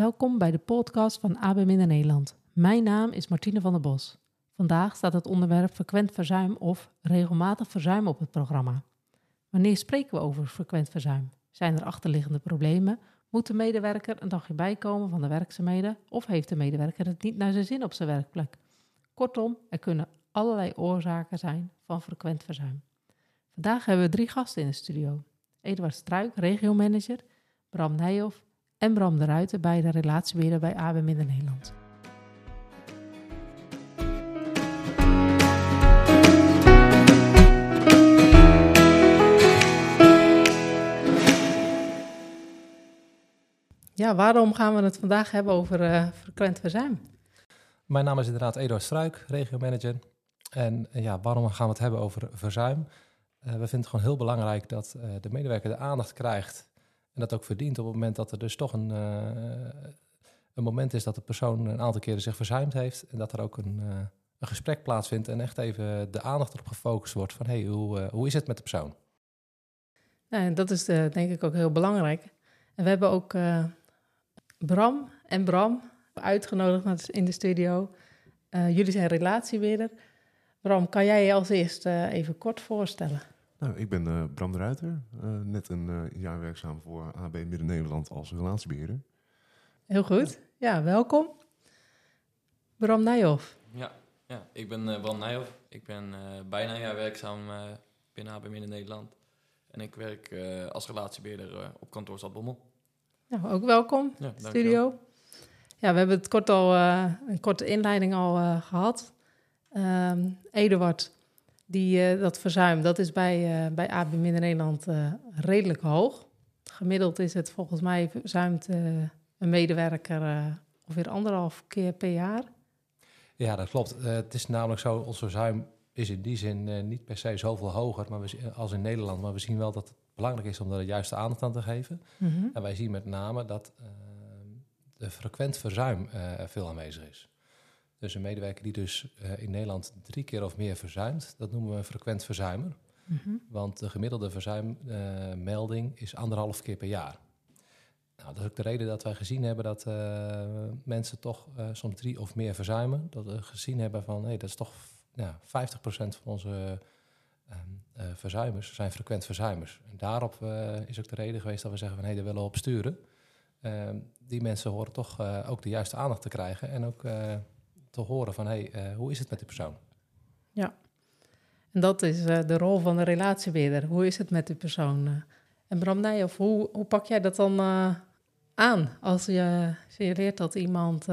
Welkom bij de podcast van AB Minder Nederland. Mijn naam is Martine van der Bos. Vandaag staat het onderwerp frequent verzuim of regelmatig verzuim op het programma. Wanneer spreken we over frequent verzuim? Zijn er achterliggende problemen? Moet de medewerker een dagje bijkomen van de werkzaamheden of heeft de medewerker het niet naar zijn zin op zijn werkplek? Kortom, er kunnen allerlei oorzaken zijn van frequent verzuim. Vandaag hebben we drie gasten in de studio. Eduard Struik, regiomanager, Bram Nijhoff en Bram de Ruiter, beide relatiebeheerder bij AB Minder Nederland. Ja, waarom gaan we het vandaag hebben over frequent verzuim? Mijn naam is inderdaad Eduard Struik, regiomanager. En uh, ja, waarom gaan we het hebben over verzuim? Uh, we vinden het gewoon heel belangrijk dat de medewerker de aandacht krijgt en dat ook verdient op het moment dat er dus toch een, een moment is dat de persoon een aantal keren zich verzuimd heeft. En dat er ook een, een gesprek plaatsvindt en echt even de aandacht erop gefocust wordt van hey, hoe, hoe is het met de persoon? Nou, dat is de, denk ik ook heel belangrijk. En we hebben ook Bram en Bram uitgenodigd in de studio. Jullie zijn relatiebeheerder. Bram, kan jij je als eerste uh, even kort voorstellen? Nou, ik ben uh, Bram de Ruiter, net een jaar werkzaam voor AB Midden-Nederland als relatiebeheerder. Heel goed, ja, welkom. Bram Nijhoff. Ja, ja ik ben Bram Nijhoff. Ik ben bijna een jaar werkzaam binnen AB Midden-Nederland. En ik werk als relatiebeheerder op kantoor Stad Bommel. Nou, ook welkom, ja, studio. Ja, we hebben het kort al, uh, een korte inleiding al uh, gehad. Um, Eduard, die, uh, dat verzuim, dat is bij, bij AB Minder Nederland redelijk hoog. Gemiddeld is het volgens mij verzuimt een medewerker ongeveer anderhalf keer per jaar. Ja, dat klopt. het is namelijk zo, ons verzuim is in die zin niet per se zoveel hoger maar we, als in Nederland. Maar we zien wel dat het belangrijk is om er de juiste aandacht aan te geven. Mm -hmm. En wij zien met name dat uh, de frequent verzuim veel aanwezig is. Dus een medewerker die dus uh, in Nederland drie keer of meer verzuimt, dat noemen we een frequent verzuimer. Mm -hmm. Want de gemiddelde verzuimmelding is anderhalf keer per jaar. Nou, dat is ook de reden dat wij gezien hebben dat mensen toch soms drie of meer verzuimen. Dat we gezien hebben van, hé, hey, dat is toch ja, 50% van onze uh, verzuimers zijn frequent verzuimers. En daarop is ook de reden geweest dat we zeggen van hé, hey, daar willen we op sturen. Ehm, die mensen horen toch ook de juiste aandacht te krijgen en ook te horen van hé, hey, hoe is het met die persoon? Ja, en dat is de rol van de relatiebeheerder. Hoe is het met die persoon? En Bram Nijhoff, hoe, hoe pak jij dat dan aan als je leert dat iemand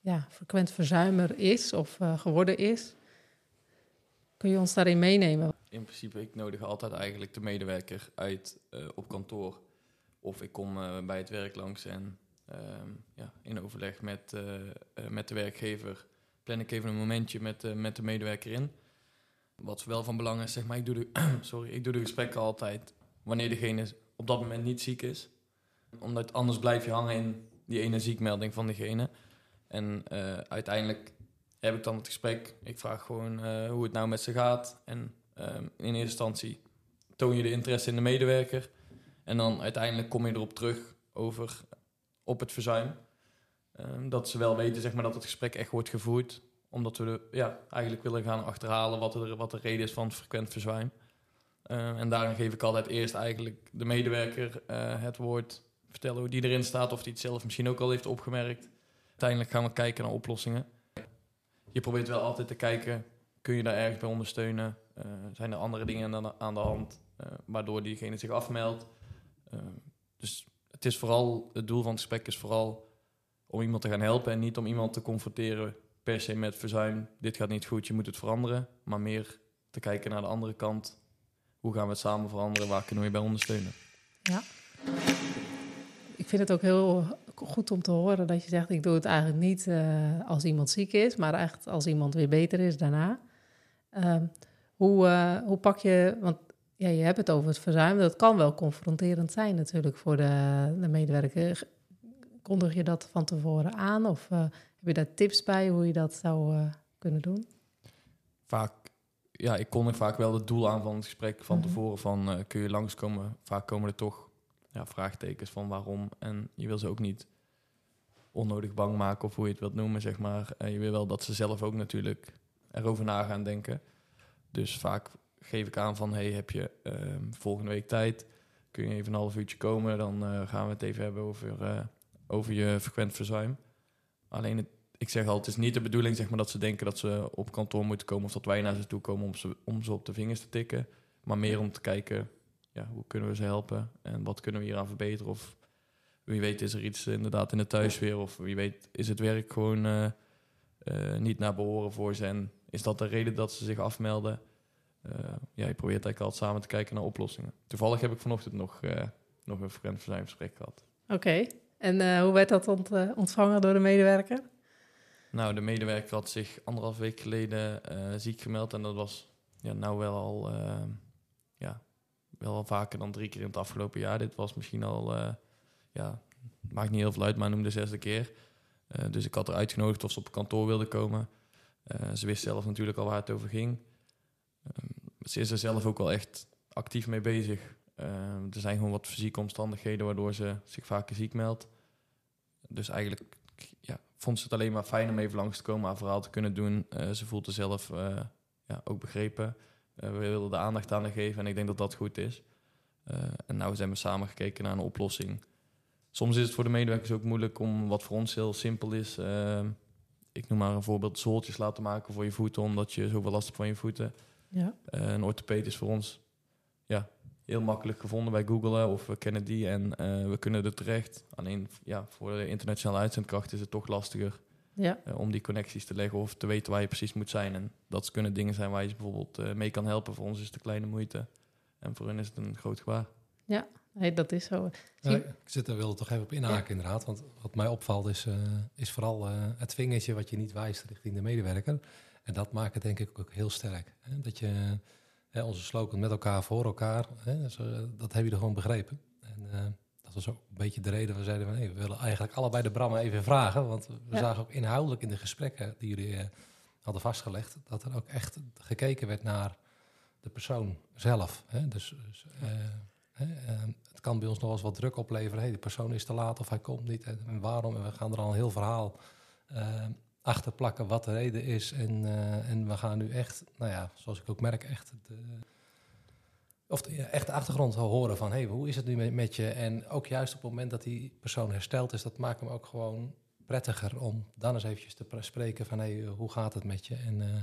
ja, frequent verzuimer is of geworden is? Kun je ons daarin meenemen? In principe, ik nodig altijd eigenlijk de medewerker uit uh, op kantoor. Of ik kom uh, bij het werk langs en uh, ja, in overleg met, uh, met de werkgever plan ik even een momentje met, met de medewerker in. Wat wel van belang is, zeg maar, ik doe de, sorry, ik doe de gesprekken altijd wanneer degene op dat moment niet ziek is. Omdat anders blijf je hangen in die ene ziekmelding van degene. En uiteindelijk heb ik dan het gesprek. Ik vraag gewoon hoe het nou met ze gaat. En um, in eerste instantie toon je de interesse in de medewerker. En dan uiteindelijk kom je erop terug over op het verzuim. Um, dat ze wel weten zeg maar, dat het gesprek echt wordt gevoerd. Omdat we de, ja, eigenlijk willen gaan achterhalen wat, er, wat de reden is van het frequent verzuim. Uh, en daarin geef ik altijd eerst eigenlijk de medewerker uh, het woord. Vertellen hoe die erin staat, of die het zelf misschien ook al heeft opgemerkt. Uiteindelijk gaan we kijken naar oplossingen je probeert wel altijd te kijken, kun je daar ergens bij ondersteunen? Uh, zijn er andere dingen aan de, hand uh, waardoor diegene zich afmeldt? Uh, dus het is vooral, het doel van het gesprek is vooral om iemand te gaan helpen en niet om iemand te confronteren per se met verzuim. Dit gaat niet goed, je moet het veranderen. Maar meer te kijken naar de andere kant. Hoe gaan we het samen veranderen? Waar kunnen we je bij ondersteunen? Ja. Ik vind het ook heel goed om te horen dat je zegt: ik doe het eigenlijk niet uh, als iemand ziek is, maar echt als iemand weer beter is daarna. Uh, hoe, uh, hoe pak je, want ja, je hebt het over het verzuim, dat kan wel confronterend zijn natuurlijk voor de, de medewerker. Kondig je dat van tevoren aan of heb je daar tips bij hoe je dat zou kunnen doen? Vaak, ja, ik kondig vaak wel het doel aan van het gesprek van mhm. tevoren van kun je langskomen. Vaak komen er toch ja, vraagtekens van waarom. En je wil ze ook niet onnodig bang maken of hoe je het wilt noemen, zeg maar. En je wil wel dat ze zelf ook natuurlijk erover na gaan denken. Dus vaak geef ik aan van, hey, heb je ehm, volgende week tijd? Kun je even een half uurtje komen? Dan eh, gaan we het even hebben over, eh, over je frequent verzuim. Alleen, het, ik zeg al, het is niet de bedoeling zeg maar, dat ze denken dat ze op kantoor moeten komen... of dat wij naar ze toe komen om ze, om ze op de vingers te tikken. Maar meer om te kijken, ja, hoe kunnen we ze helpen? En wat kunnen we hier aan verbeteren? Of wie weet is er iets inderdaad in de thuisfeer... of wie weet is het werk gewoon eh, niet naar behoren voor ze... en is dat de reden dat ze zich afmelden? Eh, ja, je probeert eigenlijk altijd samen te kijken naar oplossingen. Toevallig heb ik vanochtend nog, eh, nog een verzuimgesprek gehad. Oké, en eh, hoe werd dat ont- ontvangen door de medewerker? Nou, de medewerker had zich anderhalf week geleden ziek gemeld. En dat was ja, nou wel al, ja, wel al vaker dan drie keer in het afgelopen jaar. Dit was misschien al, eh, ja, maakt niet heel veel uit, maar noem de zesde keer. Dus ik had haar uitgenodigd of ze op kantoor wilde komen. Ze wist zelf natuurlijk al waar het over ging. Ehm, ze is er zelf ook wel echt actief mee bezig. Ehm, er zijn gewoon wat fysieke omstandigheden waardoor ze zich vaker ziek meldt. Dus eigenlijk ja, vond ze het alleen maar fijn om even langs te komen, haar verhaal te kunnen doen. Eh, ze voelt er zelf eh, ja, ook begrepen. Eh, we wilden de aandacht aan haar geven en ik denk dat dat goed is. En nou zijn we samen gekeken naar een oplossing. Soms is het voor de medewerkers ook moeilijk om wat voor ons heel simpel is. eh, ik noem maar een voorbeeld, zooltjes laten maken voor je voeten, omdat je zoveel last hebt van je voeten. Ja. Eh, een orthopeed is voor ons ja, heel makkelijk gevonden bij Google of we kennen die en eh, we kunnen er terecht. Alleen ja, voor de internationale uitzendkracht is het toch lastiger Ja, eh, om die connecties te leggen of te weten waar je precies moet zijn. En dat kunnen dingen zijn waar je bijvoorbeeld eh, mee kan helpen. Voor ons is het een kleine moeite en voor hen is het een groot gevaar. nee, dat is zo. Ja, ik zit er wil er toch even op inhaken inderdaad. Want wat mij opvalt is, eh, is vooral eh, het vingertje wat je niet wijst richting de medewerker. En dat maakt het denk ik ook heel sterk. Hè? Dat je hè, onze slogan met elkaar voor elkaar, hè, dus, eh, dat heb je er gewoon begrepen. En eh, dat was ook een beetje de reden. We zeiden van hey, we willen eigenlijk allebei de Bram even vragen. Want we Ja. zagen ook inhoudelijk in de gesprekken die jullie eh, hadden vastgelegd, dat er ook echt gekeken werd naar de persoon zelf. Hè? Dus, dus hè, het kan bij ons nog wel eens wat druk opleveren. Hey, die persoon is te laat of hij komt niet. En, en waarom? En we gaan er al een heel verhaal eh, achter plakken wat de reden is. En, eh, en we gaan nu echt, nou ja, zoals ik ook merk, echt de, of de, echt de achtergrond horen van... hey, hoe is het nu met, met je? En ook juist op het moment dat die persoon hersteld is... dat maakt hem ook gewoon prettiger om dan eens eventjes te pre- spreken van... hey, hoe gaat het met je? En eh,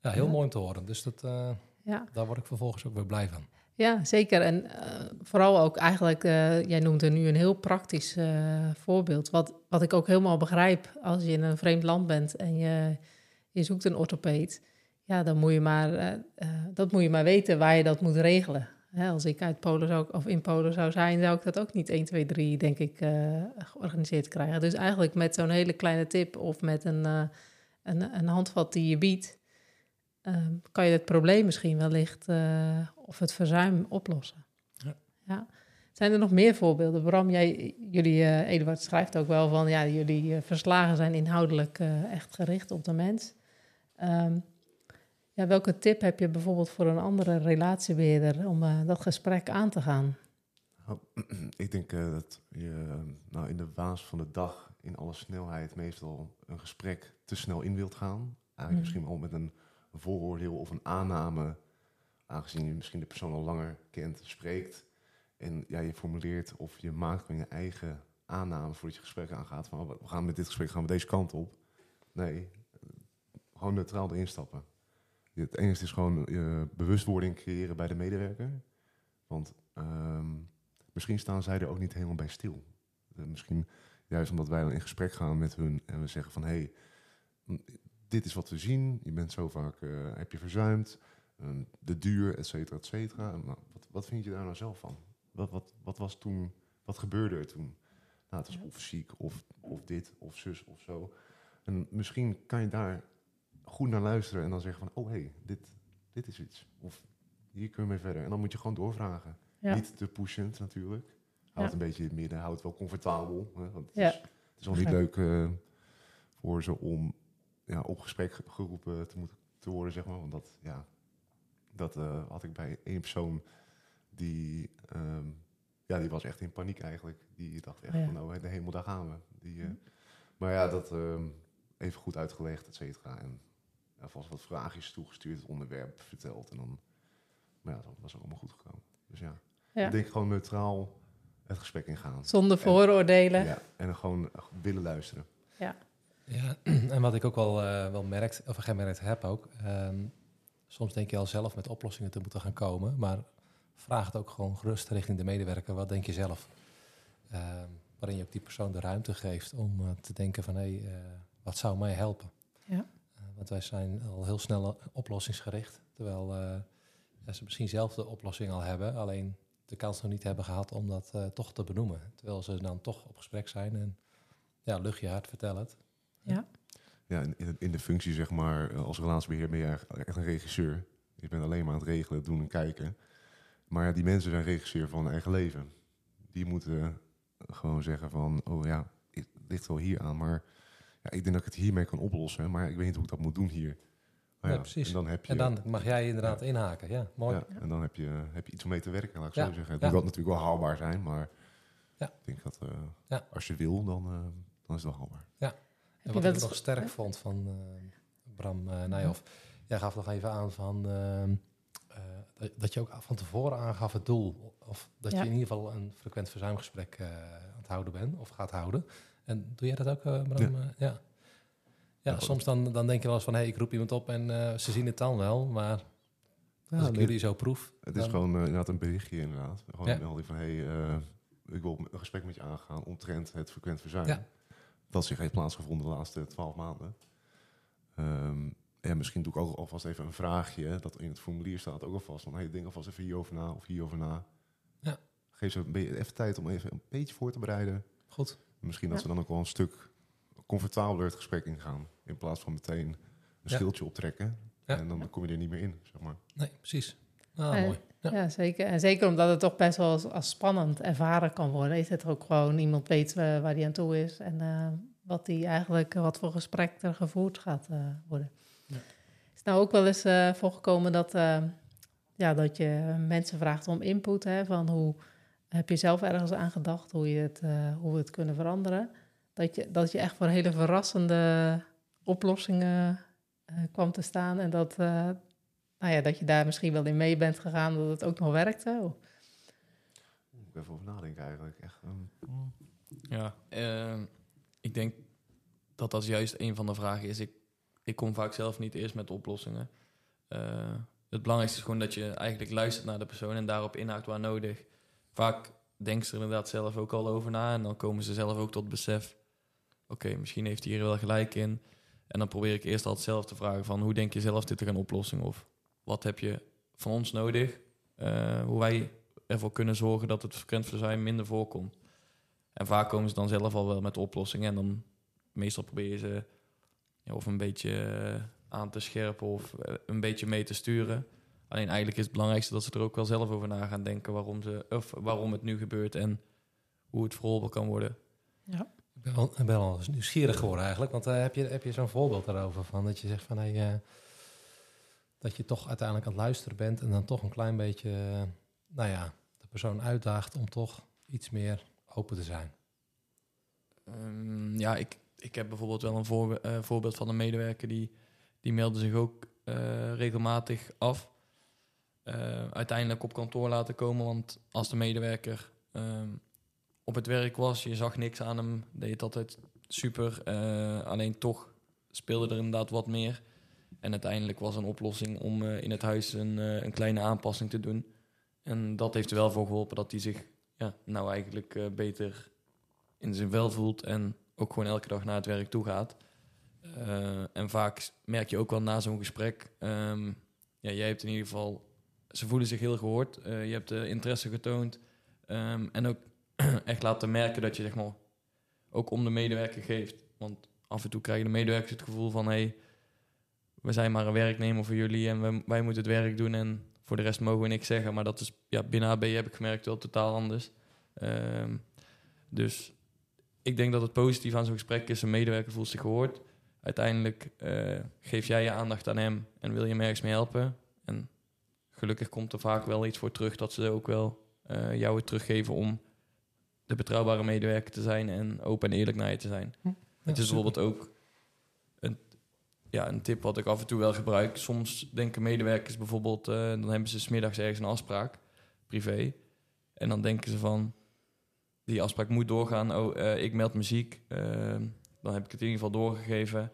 ja, heel Ja. mooi om te horen. Dus dat, eh, Ja. daar word ik vervolgens ook weer blij van. Ja, zeker. En eh, vooral ook eigenlijk, eh, jij noemt er nu een heel praktisch eh, voorbeeld. Wat, wat ik ook helemaal begrijp als je in een vreemd land bent en je, je zoekt een orthopeed. Ja, dan moet je maar, dat moet je maar weten waar je dat moet regelen. Hè, als ik uit Polen zou, of in Polen zou zijn, zou ik dat ook niet 1, 2, 3, denk ik, georganiseerd krijgen. Dus eigenlijk met zo'n hele kleine tip of met een, een, een handvat die je biedt, ehm, kan je het probleem misschien wellicht eh, of het verzuim oplossen. Ja. Ja. Zijn er nog meer voorbeelden? Bram, jij, jullie, eh Eduard schrijft ook wel van, ja, jullie eh, verslagen zijn inhoudelijk eh, echt gericht op de mens. Ehm, ja, welke tip heb je bijvoorbeeld voor een andere relatiebeheerder om dat gesprek aan te gaan? Nou, ik denk eh, dat je nou, in de waas van de dag in alle snelheid meestal een gesprek te snel in wilt gaan. Eigenlijk Mhm. misschien al met een vooroordeel of een aanname, aangezien je misschien de persoon al langer kent, spreekt. En ja, je formuleert of je maakt van je eigen aanname voordat je gesprek aangaat. Van oh, we gaan met dit gesprek gaan we deze kant op. Nee, gewoon neutraal erin stappen. Het enige is gewoon eh, bewustwording creëren bij de medewerker. Want ehm, misschien staan zij er ook niet helemaal bij stil. Eh, misschien juist omdat wij dan in gesprek gaan met hun en we zeggen van hé, hey, dit is wat we zien. Je bent zo vaak, eh, heb je verzuimd. Ehm, de duur, et cetera, et cetera. Nou, wat, wat vind je daar nou zelf van? Wat, wat, wat was toen, wat gebeurde er toen? Nou, het was Ja. of ziek, of, of dit, of zus, of zo. En misschien kan je daar goed naar luisteren en dan zeggen van, oh hé, hey, dit, dit is iets. Of hier kunnen we mee verder. En dan moet je gewoon doorvragen. Ja. Niet te pushend natuurlijk. Houd Ja. het een beetje in het midden, houd het wel comfortabel. Hè, want het, Ja. is, het is al niet leuk eh, voor ze om ja, op gesprek ge- geroepen te moeten te worden, zeg maar. Want dat, ja, dat eh, had ik bij één persoon die, ehm, ja, die was echt in paniek eigenlijk. Die dacht echt Ja. van, nou, de hemel, daar gaan we. Die, eh, Hm. Maar ja, dat ehm, even goed uitgelegd, et cetera. En ja, vast wat vraagjes toegestuurd, het onderwerp verteld. En dan, maar ja, dat was ook allemaal goed gekomen. Dus ja, Ja. ik denk gewoon neutraal het gesprek ingaan. Zonder vooroordelen. Ja, en dan gewoon willen luisteren. Ja, en wat ik ook wel, eh, wel merkt, of gemerkt heb ook, ehm, soms denk je al zelf met oplossingen te moeten gaan komen, maar vraag het ook gewoon gerust richting de medewerker. Wat denk je zelf? Ehm, waarin je ook die persoon de ruimte geeft om eh, te denken van, hé, hey, eh, wat zou mij helpen? Ja. Want wij zijn al heel snel oplossingsgericht, terwijl ja, ze misschien zelf de oplossing al hebben, alleen de kans nog niet hebben gehad om dat toch te benoemen. Terwijl ze dan toch op gesprek zijn en ja, lucht je hart, vertel het. Ja, in, in, in de functie zeg maar, eh, als relatiebeheer ben je eigenlijk echt een regisseur. Je bent alleen maar aan het regelen, doen en kijken. Maar ja, die mensen zijn regisseur van hun eigen leven. Die moeten gewoon zeggen van, oh ja, het ligt wel hier aan, maar ja, ik denk dat ik het hiermee kan oplossen, maar ik weet niet hoe ik dat moet doen hier. Nou Ja, precies. En dan heb je, En dan mag jij inderdaad inhaken. Ja, mooi. ja, en dan heb je, heb je iets om mee te werken, laat ik Ja, zo zeggen. Het ja. moet wel natuurlijk wel haalbaar zijn, maar Ja. ik denk dat eh, Ja. als je wil, dan, eh, dan is het wel haalbaar. En je wat ik nog sterk vond van eh, Bram uh, Nijhoff, jij gaf nog even aan van ehm, eh, dat, je ook van tevoren aangaf het doel. Of dat Ja. je in ieder geval een frequent verzuimgesprek eh, aan het houden bent of gaat houden. En doe jij dat ook, eh, Bram? Ja. Eh, ja. Ja, Ja, soms dan, dan denk je wel eens van, hé, hey, ik roep iemand op en eh, ze zien het dan wel, maar Ja, als ik nee, jullie zo proef... Het is gewoon inderdaad een berichtje inderdaad. Gewoon Ja. een melding van, hé, hey, eh, ik wil een gesprek met je aangaan omtrent het frequent verzuim. Dat zich heeft plaatsgevonden de laatste twaalf maanden. Ehm, en misschien doe ik ook alvast even een vraagje, dat in het formulier staat ook alvast van, hey, denk alvast even hierover na of hierover na. Ja. Geef ze een beetje even tijd om even een beetje voor te bereiden. Goed. Misschien dat Ja. ze dan ook wel een stuk comfortabeler het gesprek ingaan. In plaats van meteen een Ja. schildje optrekken. Ja. En dan kom je er niet meer in, zeg maar. Nee, precies. Ah, mooi. Ja. Ja. zeker. En zeker omdat het toch best wel als, als spannend ervaren kan worden. Is het ook gewoon iemand weet eh, waar hij aan toe is en eh, wat die eigenlijk, eh, wat voor gesprek er gevoerd gaat worden. Ja. Is nou ook wel eens voorgekomen dat, ja, dat je mensen vraagt om input, hè, van hoe heb je zelf ergens aan gedacht, hoe, je het, hoe we het kunnen veranderen. Dat je, dat je echt voor hele verrassende oplossingen kwam te staan en dat, nou ja, dat je daar misschien wel in mee bent gegaan dat het ook nog werkte. Of- Moet ik even over nadenken eigenlijk. Echt, ehm, Ja, ehm, ik denk dat dat juist een van de vragen is. Ik, ik kom vaak zelf niet eerst met oplossingen. Eh, het belangrijkste is gewoon dat je eigenlijk luistert naar de persoon en daarop inhaakt waar nodig. Vaak denken ze er inderdaad zelf ook al over na en dan komen ze zelf ook tot besef. Oké, misschien heeft hij hier wel gelijk in. En dan probeer ik eerst altijd zelf te vragen van hoe denk je zelf dit te gaan oplossen? Of wat heb je van ons nodig? Eh, hoe wij ervoor kunnen zorgen dat het frequent verzuim minder voorkomt. En vaak komen ze dan zelf al wel met oplossingen. En dan meestal probeer je ze ja, of een beetje eh, aan te scherpen of eh, een beetje mee te sturen. Alleen eigenlijk is het belangrijkste dat ze er ook wel zelf over na gaan denken waarom, ze, of waarom het nu gebeurt en hoe het verholpen kan worden. Ik ben wel, ik ben wel eens nieuwsgierig geworden eigenlijk. Want heb je, heb je zo'n voorbeeld daarover van dat je zegt van hey, eh, dat je toch uiteindelijk aan het luisteren bent en dan toch een klein beetje, eh, nou ja, de persoon uitdaagt om toch iets meer open te zijn. Ehm, ja, ik, ik heb bijvoorbeeld wel een eh, voorbeeld van een medewerker die, die meldde zich ook eh, regelmatig af. Uiteindelijk op kantoor laten komen, want als de medewerker ehm, op het werk was, je zag niks aan hem, deed altijd super. alleen toch speelde er inderdaad wat meer. En uiteindelijk was een oplossing om eh, in het huis een, eh, een kleine aanpassing te doen. En dat heeft er wel voor geholpen dat hij zich ja, nou eigenlijk eh, beter in zijn vel voelt en ook gewoon elke dag naar het werk toe gaat. En vaak merk je ook wel na zo'n gesprek, ehm, ja, jij hebt in ieder geval, ze voelen zich heel gehoord, Eh, je hebt interesse getoond ehm, en ook echt laten merken dat je zeg maar ook om de medewerker geeft. Want af en toe krijgen de medewerkers het gevoel van, hey, we zijn maar een werknemer voor jullie en wij moeten het werk doen en voor de rest mogen we niks zeggen. Maar dat is ja, binnen AB heb ik gemerkt wel totaal anders. Ehm, dus ik denk dat het positief aan zo'n gesprek is. Een medewerker voelt zich gehoord. Uiteindelijk eh, geef jij je aandacht aan hem en wil je hem ergens mee helpen. En gelukkig komt er vaak wel iets voor terug dat ze ook wel eh, jou het teruggeven om de betrouwbare medewerker te zijn en open en eerlijk naar je te zijn. Het is super. bijvoorbeeld ook ja, een tip wat ik af en toe wel gebruik. Soms denken medewerkers bijvoorbeeld, eh, dan hebben ze smiddags ergens een afspraak, privé. En dan denken ze van, die afspraak moet doorgaan. Oh, eh, ik meld muziek. eh, dan heb ik het in ieder geval doorgegeven.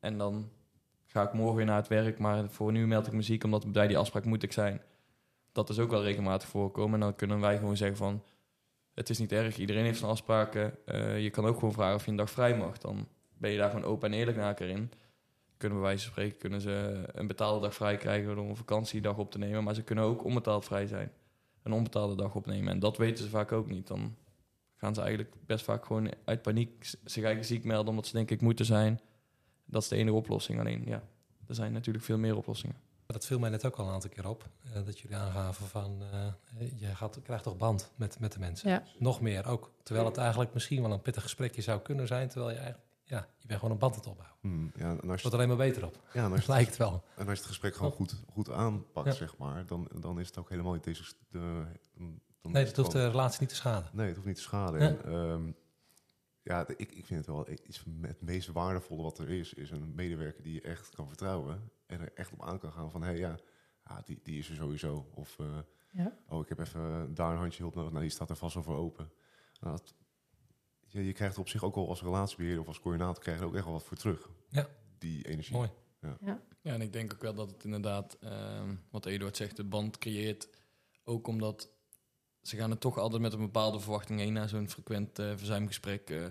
En dan ga ik morgen weer naar het werk. Maar voor nu meld ik muziek, omdat bij die afspraak moet ik zijn. Dat is ook wel regelmatig voorkomen. En dan kunnen wij gewoon zeggen van... Het is niet erg, iedereen heeft zijn afspraken. Je kan ook gewoon vragen of je een dag vrij mag. Dan ben je daar gewoon open en eerlijk naar elkaar in. Kunnen we wijze van spreken kunnen ze een betaalde dag vrij krijgen... door een vakantiedag op te nemen. Maar ze kunnen ook onbetaald vrij zijn. Een onbetaalde dag opnemen. En dat weten ze vaak ook niet. Dan gaan ze eigenlijk best vaak gewoon uit paniek zich eigen ziek melden... omdat ze denken ik moet er zijn. Dat is de enige oplossing. Alleen ja, er zijn natuurlijk veel meer oplossingen. Dat viel mij net ook al een aantal keer op. eh, dat jullie aangaven van, eh, je gaat, krijgt toch band met, met de mensen. Ja. Nog meer ook. Terwijl het eigenlijk misschien wel een pittig gesprekje zou kunnen zijn. Terwijl je eigenlijk, ja, je bent gewoon een band aan het opbouwen. Hmm, ja, en als je, wordt alleen maar beter op. ja, en als Dat je, lijkt wel. en als je het gesprek gewoon goed, goed aanpakt, Ja. zeg maar, dan, dan is het ook helemaal niet deze... De, dan Nee, dat het hoeft gewoon- de relatie niet te schaden. Nee, het hoeft niet te schaden. Ja. En, ehm, ja, de- ik, ik vind het wel iets van het meest waardevolle wat er is, is een medewerker die je echt kan vertrouwen en er echt op aan kan gaan van, hé hey, ja, ja die, die is er sowieso. Of, eh, Ja. oh, ik heb even daar een handje hulp nodig. Nou, die staat er vast wel voor open. Nou, dat- je, je krijgt er op zich ook al als relatiebeheerder of als coördinator krijg je er ook echt wel wat voor terug. Ja. Die energie. Mooi. Ja, en ik denk ook wel dat het inderdaad, ehm, wat Eduard zegt, de band creëert. Ook omdat ze gaan er toch altijd met een bepaalde verwachting heen naar zo'n frequent eh, verzuimgesprek. eh.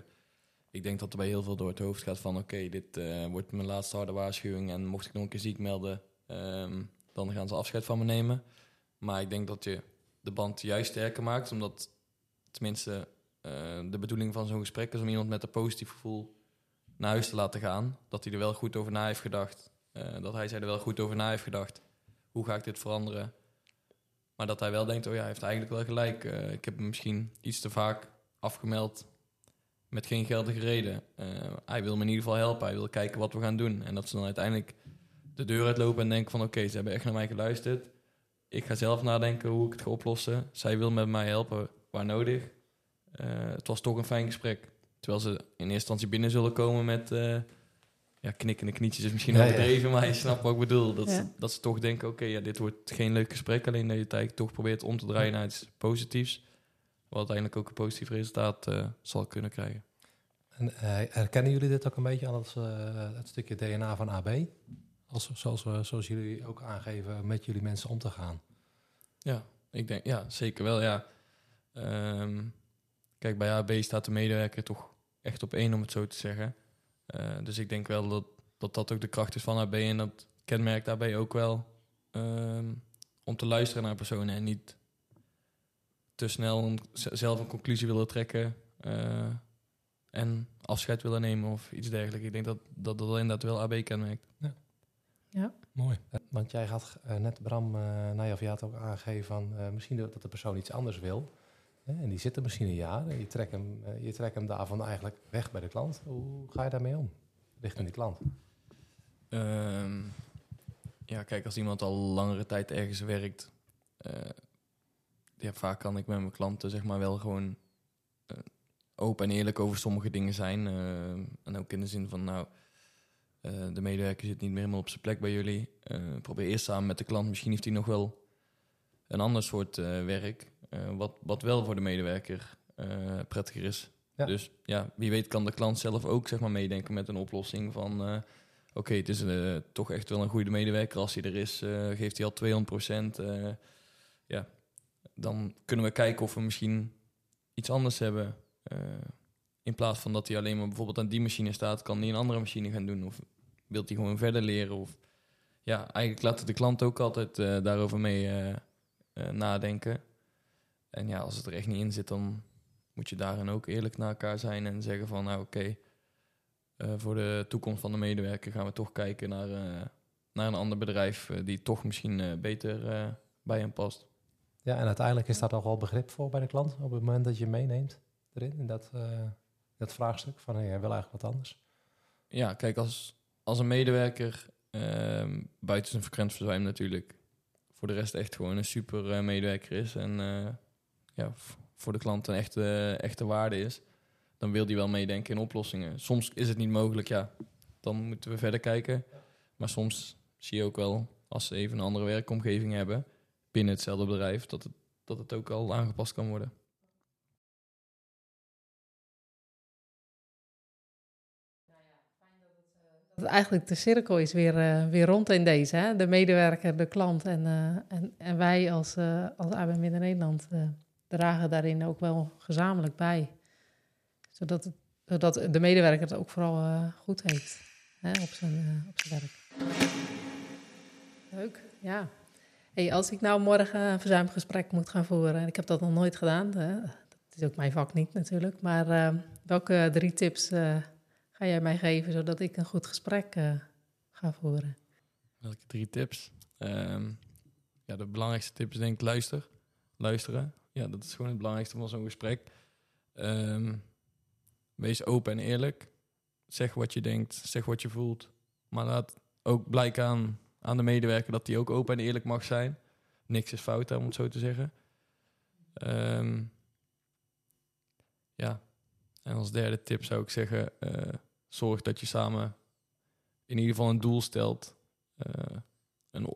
ik denk dat er bij heel veel door het hoofd gaat van... oké, dit eh, wordt mijn laatste harde waarschuwing... en mocht ik nog een keer ziek melden, ehm, dan gaan ze afscheid van me nemen. Maar ik denk dat je de band juist sterker maakt... omdat tenminste de bedoeling van zo'n gesprek is... om iemand met een positief gevoel naar huis te laten gaan. Dat hij er wel goed over na heeft gedacht... Eh, dat hij zich er wel goed over na heeft gedacht. Hoe ga ik dit veranderen? Maar dat hij wel denkt, oh ja, hij heeft eigenlijk wel gelijk. Eh, ik heb hem misschien iets te vaak afgemeld met geen geldige reden. Eh, hij wil me in ieder geval helpen. Hij wil kijken wat we gaan doen. En dat ze dan uiteindelijk de deur uitlopen en denken van... oké, ze hebben echt naar mij geluisterd. Ik ga zelf nadenken hoe ik het ga oplossen. Zij wil met mij helpen waar nodig. Eh, het was toch een fijn gesprek. Terwijl ze in eerste instantie binnen zullen komen met... eh, ja, knikkende knietjes is misschien Ja, ja. overdreven, maar je snapt wat ik bedoel. Dat, Ja. ze, dat ze toch denken, oké, ja, dit wordt geen leuk gesprek. Alleen dat je het eigenlijk toch probeert om te draaien naar iets positiefs. Wat uiteindelijk ook een positief resultaat eh, zal kunnen krijgen. En, eh, herkennen jullie dit ook een beetje als het stukje DNA van AB? Als, zoals, we- zoals jullie ook aangeven met jullie mensen om te gaan. Ja, ik denk, ja, zeker wel, ja. Ehm, kijk, bij AB staat de medewerker toch echt op één, om het zo te zeggen. Eh, dus ik denk wel dat, dat dat ook de kracht is van AB en dat kenmerkt AB ook wel ehm, om te luisteren naar personen en niet te snel een, zelf een conclusie willen trekken eh, en afscheid willen nemen of iets dergelijks. Ik denk dat dat, dat inderdaad wel AB kenmerkt. Mooi. Eh, Want jij had net, Bram, eh nou ja, of je had ook aangegeven van eh, misschien dat de persoon iets anders wil. En die zit er misschien een jaar. En je trekt, hem, eh, je trekt hem daarvan eigenlijk weg bij de klant. Hoe ga je daarmee om? Richting die klant. Ehm, ja, kijk, als iemand al langere tijd ergens werkt, eh, ja, vaak kan ik met mijn klanten zeg maar wel gewoon eh, open en eerlijk over sommige dingen zijn. Eh, en ook in de zin van, nou, de medewerker zit niet meer helemaal op zijn plek bij jullie. Probeer eerst samen met de klant, misschien heeft hij nog wel een ander soort werk, wat, wat wel voor de medewerker eh, prettiger is. Ja. Dus ja, wie weet kan de klant zelf ook zeg maar meedenken met een oplossing van... eh, Oké, het is eh, toch echt wel een goede medewerker. Als hij er is, eh, geeft hij al 200% eh, ja, dan kunnen we kijken of we misschien iets anders hebben. Eh, in plaats van dat hij alleen maar bijvoorbeeld aan die machine staat, kan hij een andere machine gaan doen. Of wil hij gewoon verder leren. Of ja, eigenlijk laten de klant ook altijd eh, daarover mee eh, eh, nadenken. En ja, als het er echt niet in zit, dan moet je daarin ook eerlijk naar elkaar zijn en zeggen van, nou oké, eh, voor de toekomst van de medewerker gaan we toch kijken naar, eh, naar een ander bedrijf eh, die toch misschien beter bij hem past. Ja, en uiteindelijk is daar toch wel begrip voor bij de klant op het moment dat je meeneemt erin, in dat, dat vraagstuk van hey, hij wil eigenlijk wat anders. Ja, kijk, als, als een medewerker, ehm, buiten zijn frequent verzuim natuurlijk, voor de rest echt gewoon een super medewerker is en ja, voor de klant een echte, echte waarde is, dan wil die wel meedenken in oplossingen. Soms is het niet mogelijk, ja, dan moeten we verder kijken. Maar soms zie je ook wel, als ze even een andere werkomgeving hebben binnen hetzelfde bedrijf, dat het, dat het ook al aangepast kan worden. Dat eigenlijk de cirkel is weer, uh, weer rond in deze. Hè? De medewerker, de klant en, uh, en, en wij als, uh, als AB Midden-Nederland dragen daarin ook wel gezamenlijk bij. Zodat, het, zodat de medewerker het ook vooral goed heeft hè, op, zijn, op zijn werk. Leuk, ja. Hey, als ik nou morgen een verzuimgesprek moet gaan voeren, en ik heb dat nog nooit gedaan, hè, dat is ook mijn vak niet natuurlijk, maar welke drie tips ga jij mij geven, zodat ik een goed gesprek ga voeren? Welke drie tips? Um, ja, de belangrijkste tip is denk ik luister. Luisteren. Ja, dat is gewoon het belangrijkste van zo'n gesprek. Um, wees open en eerlijk. Zeg wat je denkt, zeg wat je voelt. Maar laat ook blijken aan, aan de medewerker dat die ook open en eerlijk mag zijn. Niks is fout, om het zo te zeggen. Um, ja, en als derde tip zou ik zeggen, uh, zorg dat je samen in ieder geval een doel stelt. Uh,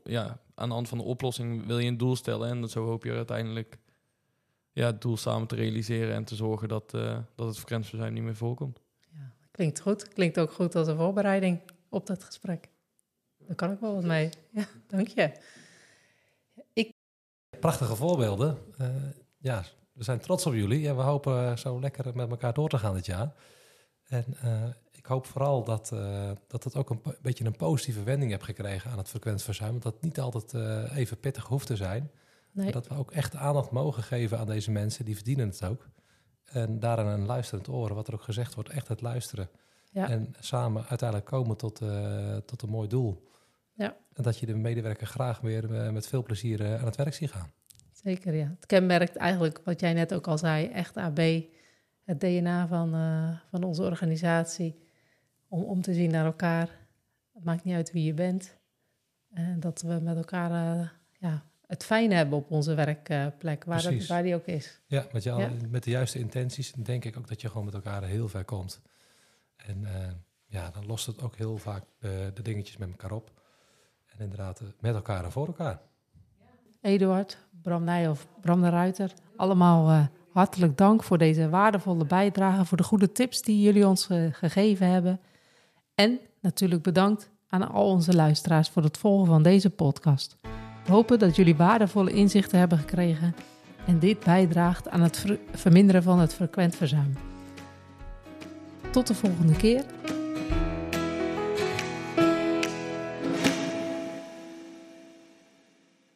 ja, aan de hand van de oplossing wil je een doel stellen en zo hoop je uiteindelijk ja, het doel samen te realiseren en te zorgen dat, uh, dat het frequentieverzuim niet meer voorkomt. Ja, klinkt goed. Klinkt ook goed als een voorbereiding op dat gesprek. Daar kan ik wel wat mee. Ja, dank je. Ik... Prachtige voorbeelden. Uh, ja, we zijn trots op jullie en we hopen zo lekker met elkaar door te gaan dit jaar. En uh, ik hoop vooral dat, uh, dat het ook een beetje een positieve wending heeft gekregen aan het frequent verzuim. Dat het niet altijd uh, even pittig hoeft te zijn. Nee. Dat we ook echt aandacht mogen geven aan deze mensen, die verdienen het ook. En daarin een luisterend oor, wat er ook gezegd wordt, echt het luisteren. Ja. En samen uiteindelijk komen tot, uh, tot een mooi doel. Ja. En dat je de medewerker graag weer met veel plezier aan het werk ziet gaan. Zeker, ja. Het kenmerkt eigenlijk, wat jij net ook al zei, echt AB, het DNA van, van onze organisatie om om te zien naar elkaar. Het maakt niet uit wie je bent. En dat we met elkaar ja, het fijn hebben op onze werkplek, waar, dat, waar die ook is. Ja met, jou, ja. met de juiste intenties denk ik ook dat je gewoon met elkaar heel ver komt. En uh, ja, dan lost het ook heel vaak de, de dingetjes met elkaar op. En inderdaad, met elkaar en voor elkaar. Eduard, Bram Nijhoff, Bram de Ruiter, allemaal hartelijk dank voor deze waardevolle bijdrage, voor de goede tips die jullie ons gegeven hebben. En natuurlijk bedankt aan al onze luisteraars voor het volgen van deze podcast. Hopen dat jullie waardevolle inzichten hebben gekregen en dit bijdraagt aan het ver verminderen van het frequent verzuim. Tot de volgende keer